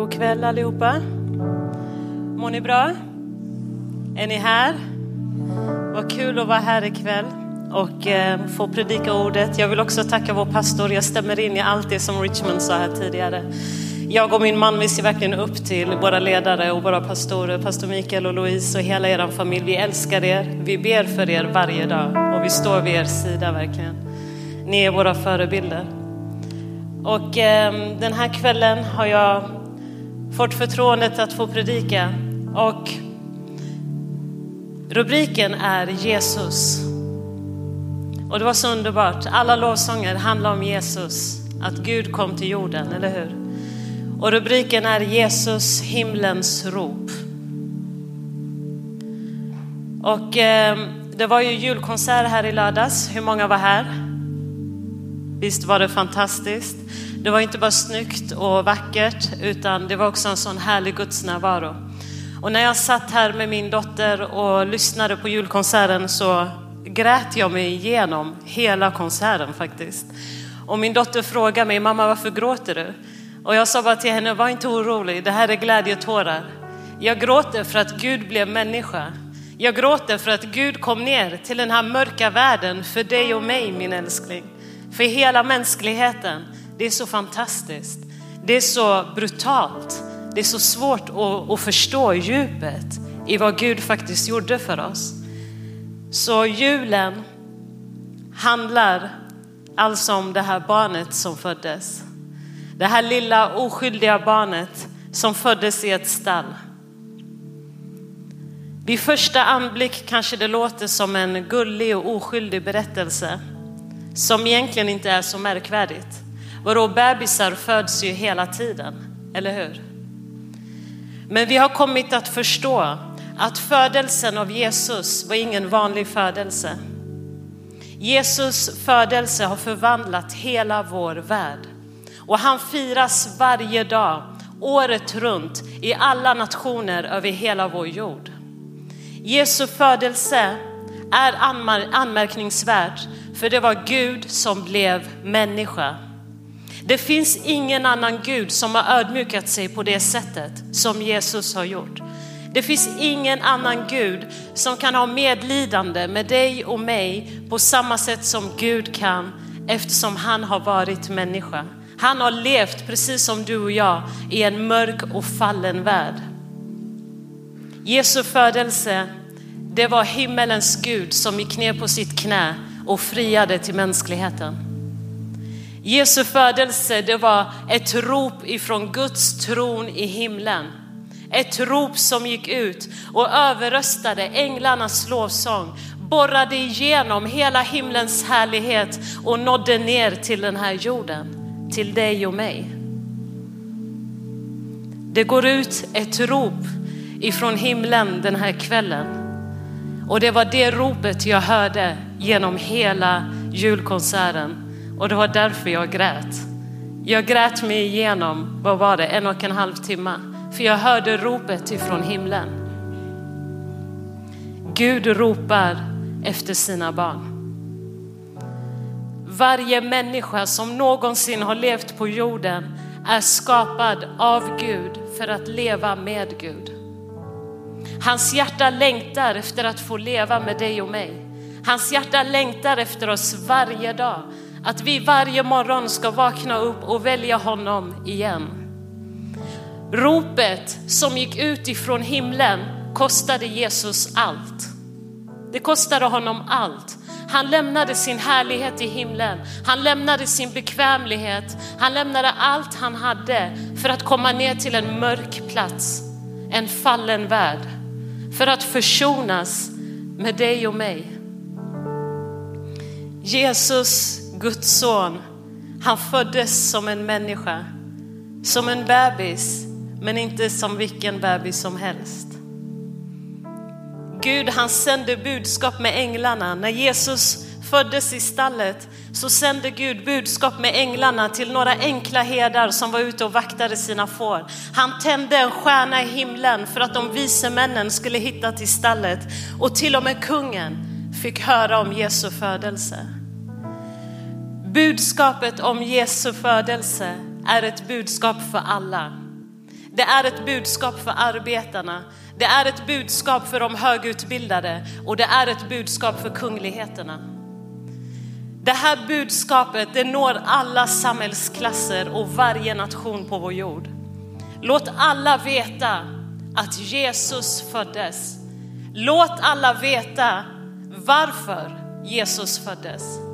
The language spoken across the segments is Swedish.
God kväll allihopa. Mår ni bra? Är ni här? Vad kul att vara här ikväll och eh, få predika ordet. Jag vill också tacka vår pastor. Jag stämmer in i allt det som Richmond sa här tidigare. Jag och min man vi ser verkligen upp till våra ledare och våra pastorer, pastor Mikael och Louise och hela er familj. Vi älskar er, vi ber för er varje dag och vi står vid er sida verkligen. Ni är våra förebilder. Och eh, den här kvällen har jag fått förtroendet att få predika och rubriken är Jesus. Och det var så underbart. Alla lovsånger handlar om Jesus, att Gud kom till jorden, eller hur? Och rubriken är Jesus, himlens rop. Och eh, det var ju julkonsert här i lördags. Hur många var här? Visst var det fantastiskt? Det var inte bara snyggt och vackert utan det var också en sån härlig gudsnärvaro. Och när jag satt här med min dotter och lyssnade på julkonserten så grät jag mig igenom hela konserten faktiskt. Och min dotter frågade mig, mamma varför gråter du? Och jag sa bara till henne, var inte orolig, det här är glädjetårar. Jag gråter för att Gud blev människa. Jag gråter för att Gud kom ner till den här mörka världen för dig och mig min älskling. För hela mänskligheten. Det är så fantastiskt. Det är så brutalt. Det är så svårt att, att förstå djupet i vad Gud faktiskt gjorde för oss. Så julen handlar alltså om det här barnet som föddes. Det här lilla oskyldiga barnet som föddes i ett stall. Vid första anblick kanske det låter som en gullig och oskyldig berättelse som egentligen inte är så märkvärdigt. Vadå, bebisar föds ju hela tiden, eller hur? Men vi har kommit att förstå att födelsen av Jesus var ingen vanlig födelse. Jesus födelse har förvandlat hela vår värld och han firas varje dag, året runt, i alla nationer över hela vår jord. Jesu födelse är anmärkningsvärt för det var Gud som blev människa. Det finns ingen annan Gud som har ödmjukat sig på det sättet som Jesus har gjort. Det finns ingen annan Gud som kan ha medlidande med dig och mig på samma sätt som Gud kan eftersom han har varit människa. Han har levt precis som du och jag i en mörk och fallen värld. Jesu födelse, det var himmelens Gud som gick ner på sitt knä och friade till mänskligheten. Jesu födelse, det var ett rop ifrån Guds tron i himlen. Ett rop som gick ut och överröstade änglarnas lovsång, borrade igenom hela himlens härlighet och nådde ner till den här jorden, till dig och mig. Det går ut ett rop ifrån himlen den här kvällen och det var det ropet jag hörde genom hela julkonserten och det var därför jag grät. Jag grät mig igenom, vad var det, en och en halv timme. För jag hörde ropet ifrån himlen. Gud ropar efter sina barn. Varje människa som någonsin har levt på jorden är skapad av Gud för att leva med Gud. Hans hjärta längtar efter att få leva med dig och mig. Hans hjärta längtar efter oss varje dag. Att vi varje morgon ska vakna upp och välja honom igen. Ropet som gick ut ifrån himlen kostade Jesus allt. Det kostade honom allt. Han lämnade sin härlighet i himlen. Han lämnade sin bekvämlighet. Han lämnade allt han hade för att komma ner till en mörk plats, en fallen värld. För att försonas med dig och mig. Jesus, Guds son, han föddes som en människa, som en bebis, men inte som vilken bebis som helst. Gud han sände budskap med änglarna. När Jesus föddes i stallet så sände Gud budskap med änglarna till några enkla herdar som var ute och vaktade sina får. Han tände en stjärna i himlen för att de vise männen skulle hitta till stallet och till och med kungen fick höra om Jesu födelse. Budskapet om Jesu födelse är ett budskap för alla. Det är ett budskap för arbetarna. Det är ett budskap för de högutbildade och det är ett budskap för kungligheterna. Det här budskapet det når alla samhällsklasser och varje nation på vår jord. Låt alla veta att Jesus föddes. Låt alla veta varför Jesus föddes.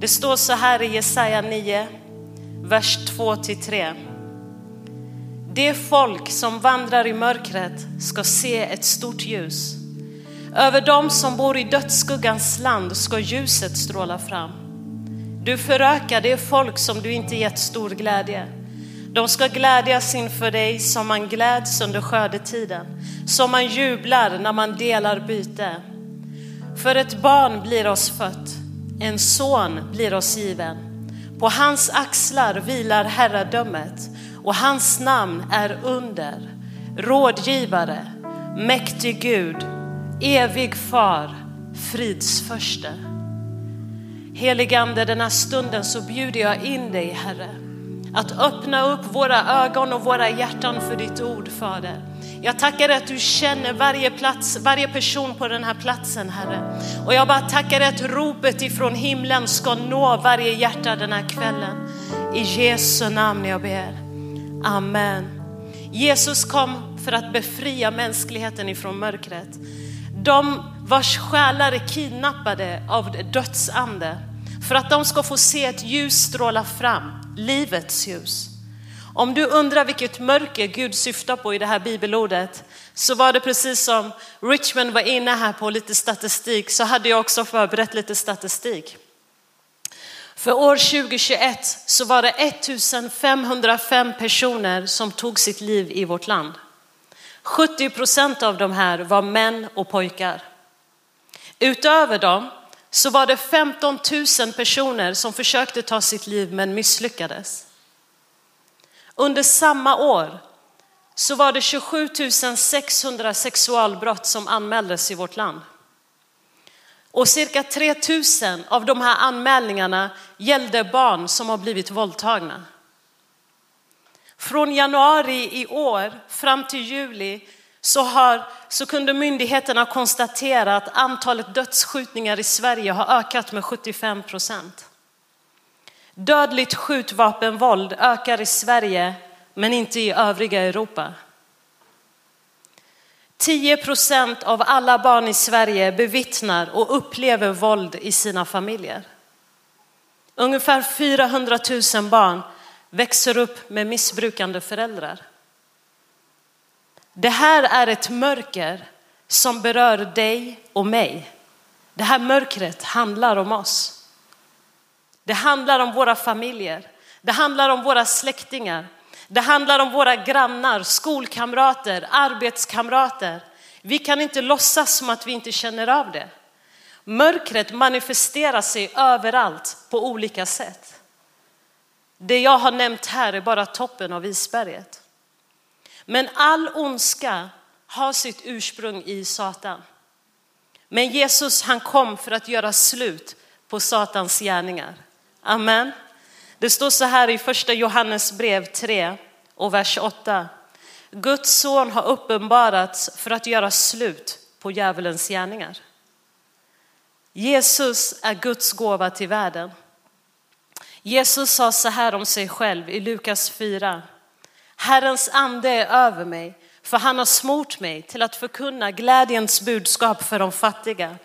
Det står så här i Jesaja 9, vers 2-3. Det folk som vandrar i mörkret ska se ett stort ljus. Över dem som bor i dödsskuggans land ska ljuset stråla fram. Du förökar det folk som du inte gett stor glädje. De ska glädjas inför dig som man gläds under skördetiden, som man jublar när man delar byte. För ett barn blir oss fött, en son blir oss given. På hans axlar vilar herradömet och hans namn är under, rådgivare, mäktig Gud, evig far, fridsförste. Heligande, den här stunden så bjuder jag in dig Herre, att öppna upp våra ögon och våra hjärtan för ditt ord Fader. Jag tackar dig att du känner varje plats, varje person på den här platsen Herre. Och jag bara tackar dig att ropet ifrån himlen ska nå varje hjärta den här kvällen. I Jesu namn jag ber. Amen. Jesus kom för att befria mänskligheten ifrån mörkret. De vars själar är kidnappade av dödsande för att de ska få se ett ljus stråla fram, livets ljus. Om du undrar vilket mörker Gud syftar på i det här bibelordet så var det precis som Richmond var inne här på lite statistik så hade jag också förberett lite statistik. För år 2021 så var det 1505 personer som tog sitt liv i vårt land. 70 procent av de här var män och pojkar. Utöver dem så var det 15 000 personer som försökte ta sitt liv men misslyckades. Under samma år så var det 27 600 sexualbrott som anmäldes i vårt land. Och cirka 3 000 av de här anmälningarna gällde barn som har blivit våldtagna. Från januari i år fram till juli så, har, så kunde myndigheterna konstatera att antalet dödsskjutningar i Sverige har ökat med 75 procent. Dödligt skjutvapenvåld ökar i Sverige men inte i övriga Europa. 10 procent av alla barn i Sverige bevittnar och upplever våld i sina familjer. Ungefär 400 000 barn växer upp med missbrukande föräldrar. Det här är ett mörker som berör dig och mig. Det här mörkret handlar om oss. Det handlar om våra familjer. Det handlar om våra släktingar. Det handlar om våra grannar, skolkamrater, arbetskamrater. Vi kan inte låtsas som att vi inte känner av det. Mörkret manifesterar sig överallt på olika sätt. Det jag har nämnt här är bara toppen av isberget. Men all ondska har sitt ursprung i Satan. Men Jesus han kom för att göra slut på Satans gärningar. Amen. Det står så här i första Johannes brev 3 och vers 8. Guds son har uppenbarats för att göra slut på djävulens gärningar. Jesus är Guds gåva till världen. Jesus sa så här om sig själv i Lukas 4. Herrens ande är över mig, för han har smort mig till att förkunna glädjens budskap för de fattiga.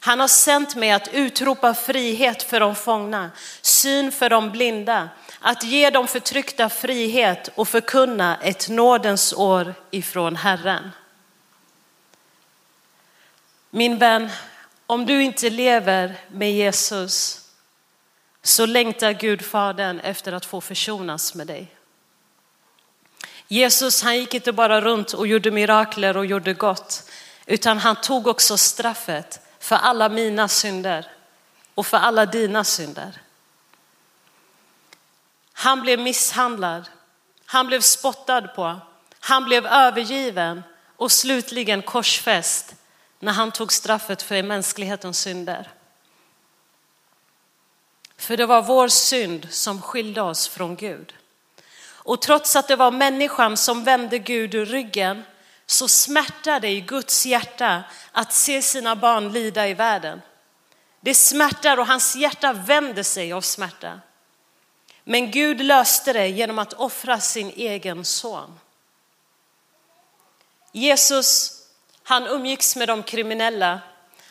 Han har sänt mig att utropa frihet för de fångna, syn för de blinda, att ge de förtryckta frihet och förkunna ett nådens år ifrån Herren. Min vän, om du inte lever med Jesus så längtar Gud Fadern efter att få försonas med dig. Jesus han gick inte bara runt och gjorde mirakler och gjorde gott, utan han tog också straffet för alla mina synder och för alla dina synder. Han blev misshandlad, han blev spottad på, han blev övergiven och slutligen korsfäst när han tog straffet för mänsklighetens synder. För det var vår synd som skilde oss från Gud. Och trots att det var människan som vände Gud ur ryggen så smärtar det i Guds hjärta att se sina barn lida i världen. Det smärtar och hans hjärta vänder sig av smärta. Men Gud löste det genom att offra sin egen son. Jesus, han umgicks med de kriminella,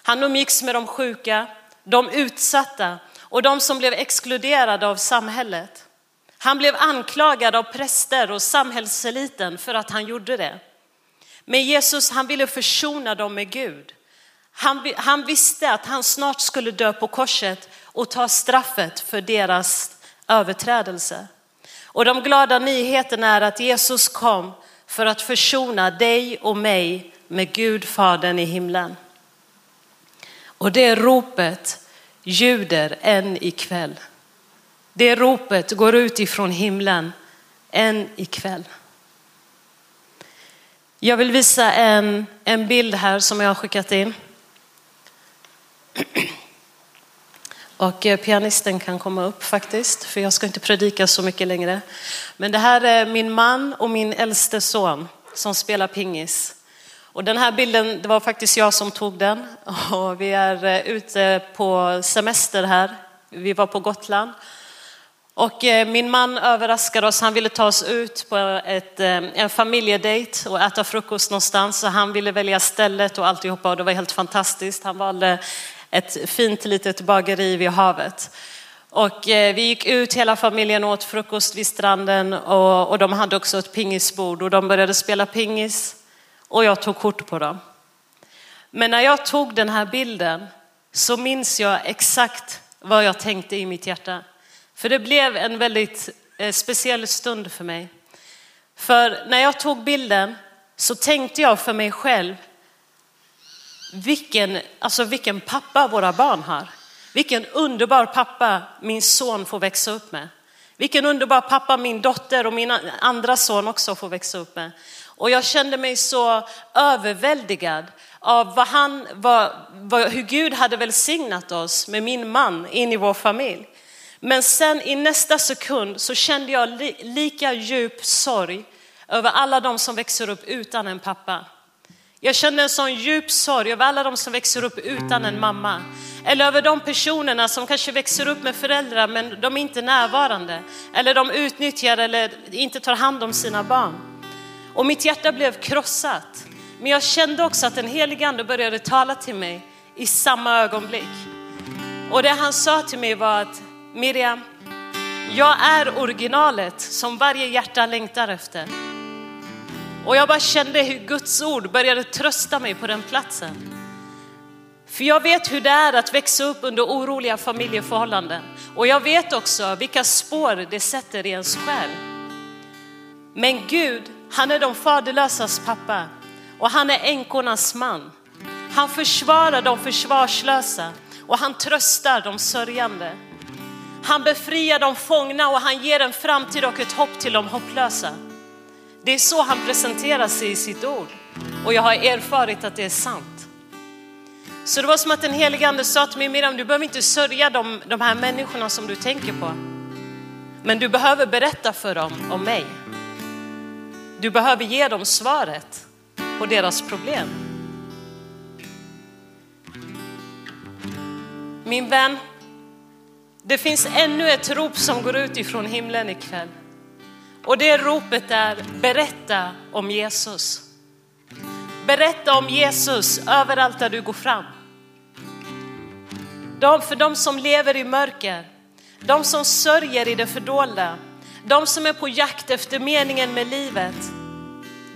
han umgicks med de sjuka, de utsatta och de som blev exkluderade av samhället. Han blev anklagad av präster och samhällseliten för att han gjorde det. Men Jesus han ville försona dem med Gud. Han, han visste att han snart skulle dö på korset och ta straffet för deras överträdelse. Och de glada nyheterna är att Jesus kom för att försona dig och mig med Gud Fadern i himlen. Och det ropet ljuder än ikväll. Det ropet går ut ifrån himlen än ikväll. Jag vill visa en, en bild här som jag har skickat in. Och eh, pianisten kan komma upp faktiskt, för jag ska inte predika så mycket längre. Men det här är min man och min äldste son som spelar pingis. Och den här bilden, det var faktiskt jag som tog den. Och vi är eh, ute på semester här. Vi var på Gotland. Och eh, min man överraskade oss, han ville ta oss ut på ett, eh, en familjedejt och äta frukost någonstans. Så han ville välja stället och alltihopa och det var helt fantastiskt. Han valde ett fint litet bageri vid havet. Och eh, vi gick ut hela familjen och åt frukost vid stranden och, och de hade också ett pingisbord och de började spela pingis och jag tog kort på dem. Men när jag tog den här bilden så minns jag exakt vad jag tänkte i mitt hjärta. För det blev en väldigt eh, speciell stund för mig. För när jag tog bilden så tänkte jag för mig själv vilken, alltså vilken pappa våra barn har. Vilken underbar pappa min son får växa upp med. Vilken underbar pappa min dotter och min andra son också får växa upp med. Och jag kände mig så överväldigad av vad han, vad, vad, hur Gud hade välsignat oss med min man in i vår familj. Men sen i nästa sekund så kände jag li, lika djup sorg över alla de som växer upp utan en pappa. Jag kände en sån djup sorg över alla de som växer upp utan en mamma. Eller över de personerna som kanske växer upp med föräldrar men de är inte närvarande. Eller de utnyttjar eller inte tar hand om sina barn. Och mitt hjärta blev krossat. Men jag kände också att den helige ande började tala till mig i samma ögonblick. Och det han sa till mig var att Miriam, jag är originalet som varje hjärta längtar efter. Och jag bara kände hur Guds ord började trösta mig på den platsen. För jag vet hur det är att växa upp under oroliga familjeförhållanden. Och jag vet också vilka spår det sätter i ens själ. Men Gud, han är de faderlösas pappa och han är änkornas man. Han försvarar de försvarslösa och han tröstar de sörjande. Han befriar de fångna och han ger en framtid och ett hopp till de hopplösa. Det är så han presenterar sig i sitt ord och jag har erfarit att det är sant. Så det var som att den helige ande sa till mig, Miriam, du behöver inte sörja de, de här människorna som du tänker på. Men du behöver berätta för dem om mig. Du behöver ge dem svaret på deras problem. Min vän, det finns ännu ett rop som går ut ifrån himlen ikväll. Och det ropet är berätta om Jesus. Berätta om Jesus överallt där du går fram. De, för de som lever i mörker, de som sörjer i det fördolda, de som är på jakt efter meningen med livet,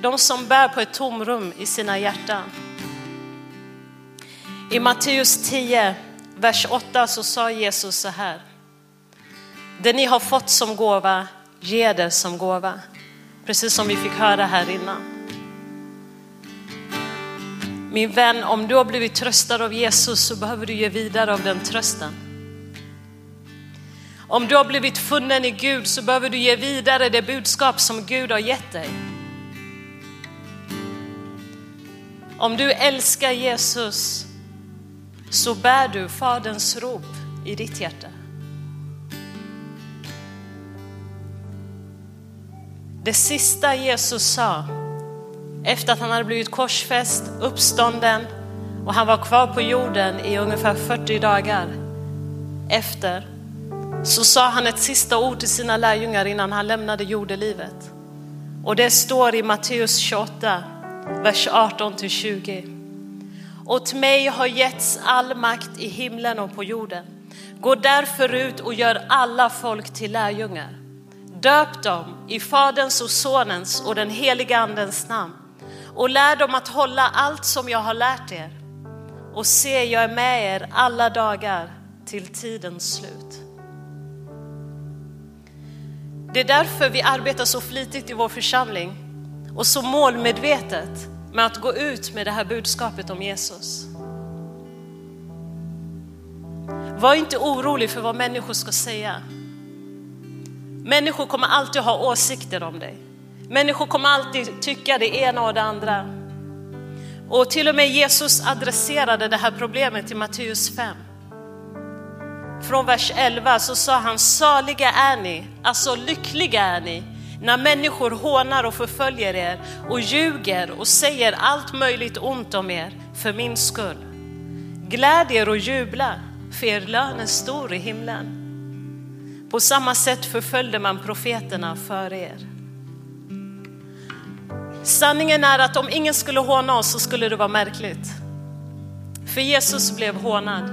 de som bär på ett tomrum i sina hjärtan. I Matteus 10, vers 8 så sa Jesus så här. Det ni har fått som gåva Ge det som gåva. Precis som vi fick höra här innan. Min vän, om du har blivit tröstad av Jesus så behöver du ge vidare av den trösten. Om du har blivit funnen i Gud så behöver du ge vidare det budskap som Gud har gett dig. Om du älskar Jesus så bär du Faderns rop i ditt hjärta. Det sista Jesus sa efter att han hade blivit korsfäst, uppstånden och han var kvar på jorden i ungefär 40 dagar efter så sa han ett sista ord till sina lärjungar innan han lämnade jordelivet. Och det står i Matteus 28, vers 18 till 20. Åt mig har getts all makt i himlen och på jorden. Gå därför ut och gör alla folk till lärjungar. Döp dem i Faderns och Sonens och den heliga Andens namn och lär dem att hålla allt som jag har lärt er. Och se, jag är med er alla dagar till tidens slut. Det är därför vi arbetar så flitigt i vår församling och så målmedvetet med att gå ut med det här budskapet om Jesus. Var inte orolig för vad människor ska säga. Människor kommer alltid ha åsikter om dig. Människor kommer alltid tycka det ena och det andra. Och till och med Jesus adresserade det här problemet i Matteus 5. Från vers 11 så sa han, saliga är ni, alltså lyckliga är ni, när människor hånar och förföljer er och ljuger och säger allt möjligt ont om er för min skull. Gläd er och jubla, för er lön är stor i himlen. På samma sätt förföljde man profeterna före er. Sanningen är att om ingen skulle håna oss så skulle det vara märkligt. För Jesus blev hånad.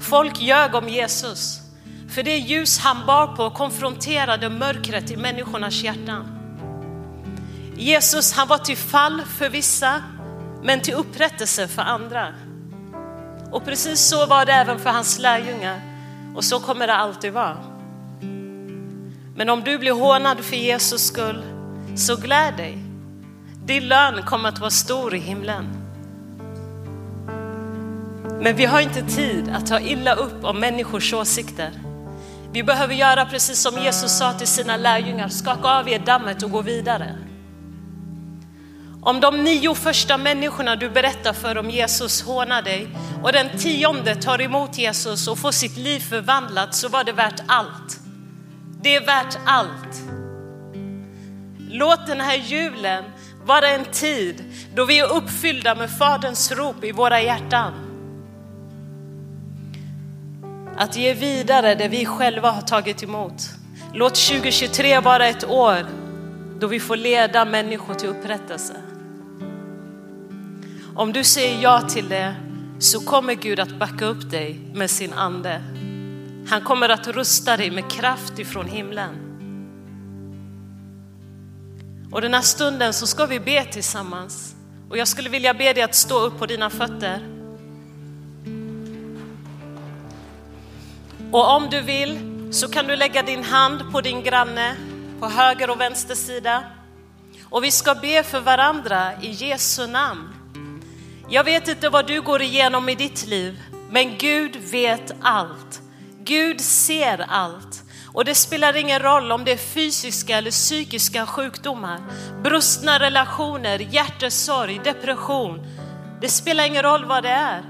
Folk ljög om Jesus. För det ljus han bar på konfronterade mörkret i människornas hjärtan. Jesus han var till fall för vissa men till upprättelse för andra. Och precis så var det även för hans lärjungar och så kommer det alltid vara. Men om du blir hånad för Jesus skull så gläd dig. Din lön kommer att vara stor i himlen. Men vi har inte tid att ta illa upp om människors åsikter. Vi behöver göra precis som Jesus sa till sina lärjungar, skaka av er dammet och gå vidare. Om de nio första människorna du berättar för om Jesus hånar dig och den tionde tar emot Jesus och får sitt liv förvandlat så var det värt allt. Det är värt allt. Låt den här julen vara en tid då vi är uppfyllda med Faderns rop i våra hjärtan. Att ge vidare det vi själva har tagit emot. Låt 2023 vara ett år då vi får leda människor till upprättelse. Om du säger ja till det så kommer Gud att backa upp dig med sin ande. Han kommer att rusta dig med kraft ifrån himlen. Och den här stunden så ska vi be tillsammans. Och jag skulle vilja be dig att stå upp på dina fötter. Och om du vill så kan du lägga din hand på din granne på höger och vänster sida. Och vi ska be för varandra i Jesu namn. Jag vet inte vad du går igenom i ditt liv, men Gud vet allt. Gud ser allt. Och det spelar ingen roll om det är fysiska eller psykiska sjukdomar, brustna relationer, hjärtesorg, depression. Det spelar ingen roll vad det är.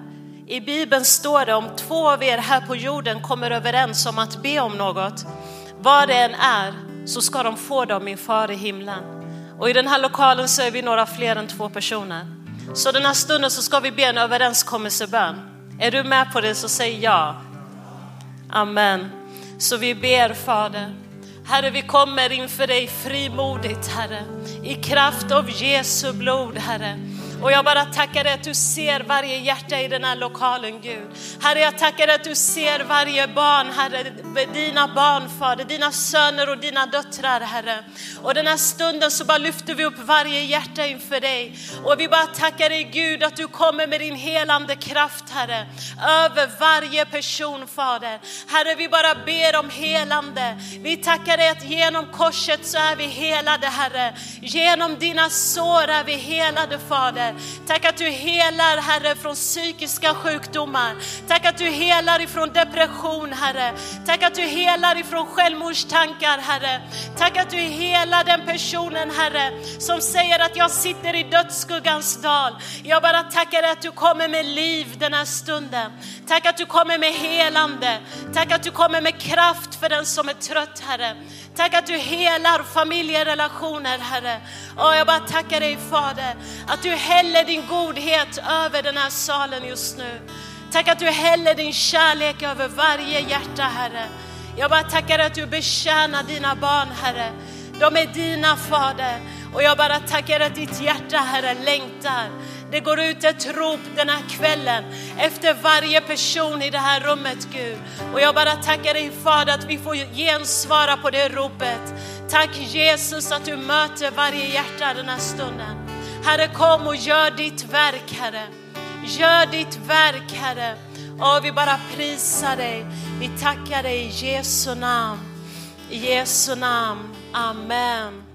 I Bibeln står det om två av er här på jorden kommer överens om att be om något, vad det än är, så ska de få det av min far i himlen. Och i den här lokalen så är vi några fler än två personer. Så den här stunden så ska vi be en överenskommelsebön. Är du med på det så säg ja. Amen. Så vi ber Fader. Herre, vi kommer inför dig frimodigt, Herre, i kraft av Jesu blod, Herre. Och jag bara tackar dig att du ser varje hjärta i den här lokalen Gud. Herre jag tackar dig att du ser varje barn, Herre, dina barn Fader, dina söner och dina döttrar Herre. Och den här stunden så bara lyfter vi upp varje hjärta inför dig. Och vi bara tackar dig Gud att du kommer med din helande kraft Herre, över varje person Fader. Herre vi bara ber om helande. Vi tackar dig att genom korset så är vi helade Herre. Genom dina sår är vi helade Fader. Fader. Tack att du helar Herre från psykiska sjukdomar. Tack att du helar ifrån depression Herre. Tack att du helar ifrån självmordstankar Herre. Tack att du helar den personen Herre som säger att jag sitter i dödsskuggans dal. Jag bara tackar dig att du kommer med liv den här stunden. Tack att du kommer med helande. Tack att du kommer med kraft för den som är trött Herre. Tack att du helar familjerelationer Herre. Och jag bara tackar dig Fader att du häller din godhet över den här salen just nu. Tack att du häller din kärlek över varje hjärta Herre. Jag bara tackar att du betjänar dina barn Herre. De är dina Fader. Och jag bara tackar att ditt hjärta Herre längtar. Det går ut ett rop den här kvällen efter varje person i det här rummet Gud. Och jag bara tackar dig Fader att vi får gensvara på det ropet. Tack Jesus att du möter varje hjärta den här stunden. Herre kom och gör ditt verk Herre. Gör ditt verk Herre. Och vi bara prisar dig. Vi tackar dig i Jesu namn. I Jesu namn. Amen.